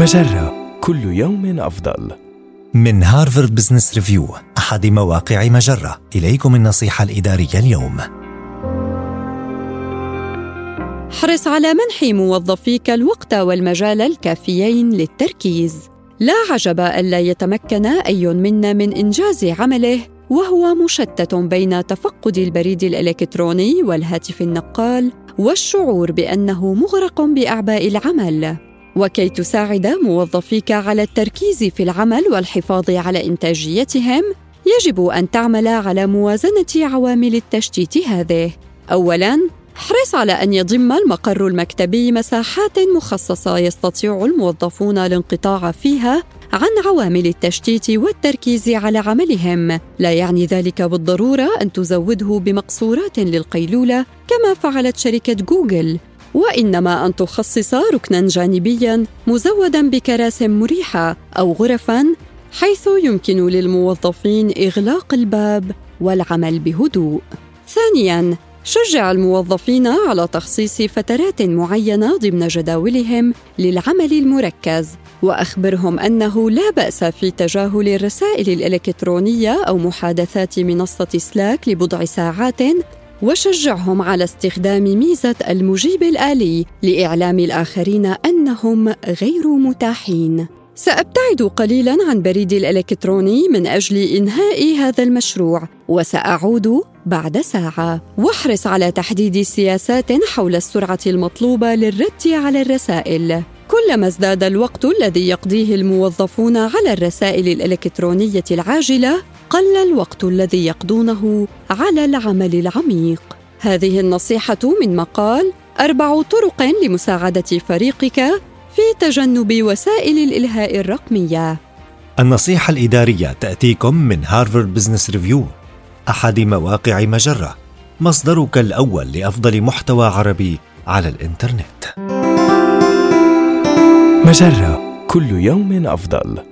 مجرة كل يوم أفضل. من هارفارد بزنس ريفيو أحد مواقع مجرة. إليكم النصيحة الإدارية اليوم. احرص على منح موظفيك الوقت والمجال الكافيين للتركيز. لا عجب الا يتمكن أي منا من إنجاز عمله وهو مشتت بين تفقد البريد الإلكتروني والهاتف النقال والشعور بأنه مغرق بأعباء العمل. وكي تساعد موظفيك على التركيز في العمل والحفاظ على إنتاجيتهم يجب أن تعمل على موازنة عوامل التشتيت هذه. اولا احرص على أن يضم المقر المكتبي مساحات مخصصة يستطيع الموظفون الانقطاع فيها عن عوامل التشتيت والتركيز على عملهم. لا يعني ذلك بالضرورة أن تزوده بمقصورات للقيلولة كما فعلت شركة جوجل. وإنما أن تخصص ركنا جانبيا مزودا بكراسي مريحة أو غرفا حيث يمكن للموظفين إغلاق الباب والعمل بهدوء. ثانيا شجع الموظفين على تخصيص فترات معينة ضمن جداولهم للعمل المركز وأخبرهم أنه لا بأس في تجاهل الرسائل الإلكترونية أو محادثات منصة سلاك لبضع ساعات وشجعهم على استخدام ميزة المجيب الآلي لإعلام الآخرين أنهم غير متاحين. سأبتعد قليلا عن بريدي الإلكتروني من أجل إنهاء هذا المشروع وسأعود بعد ساعة. واحرص على تحديد سياسات حول السرعة المطلوبة للرد على الرسائل. كلما ازداد الوقت الذي يقضيه الموظفون على الرسائل الإلكترونية العاجلة قل الوقت الذي يقضونه على العمل العميق. هذه النصيحة من مقال أربع طرق لمساعدة فريقك في تجنب وسائل الإلهاء الرقمية. النصيحة الإدارية تأتيكم من هارفارد بزنس ريفيو أحد مواقع مجرة مصدرك الأول لأفضل محتوى عربي على الإنترنت. مجرة كل يوم أفضل.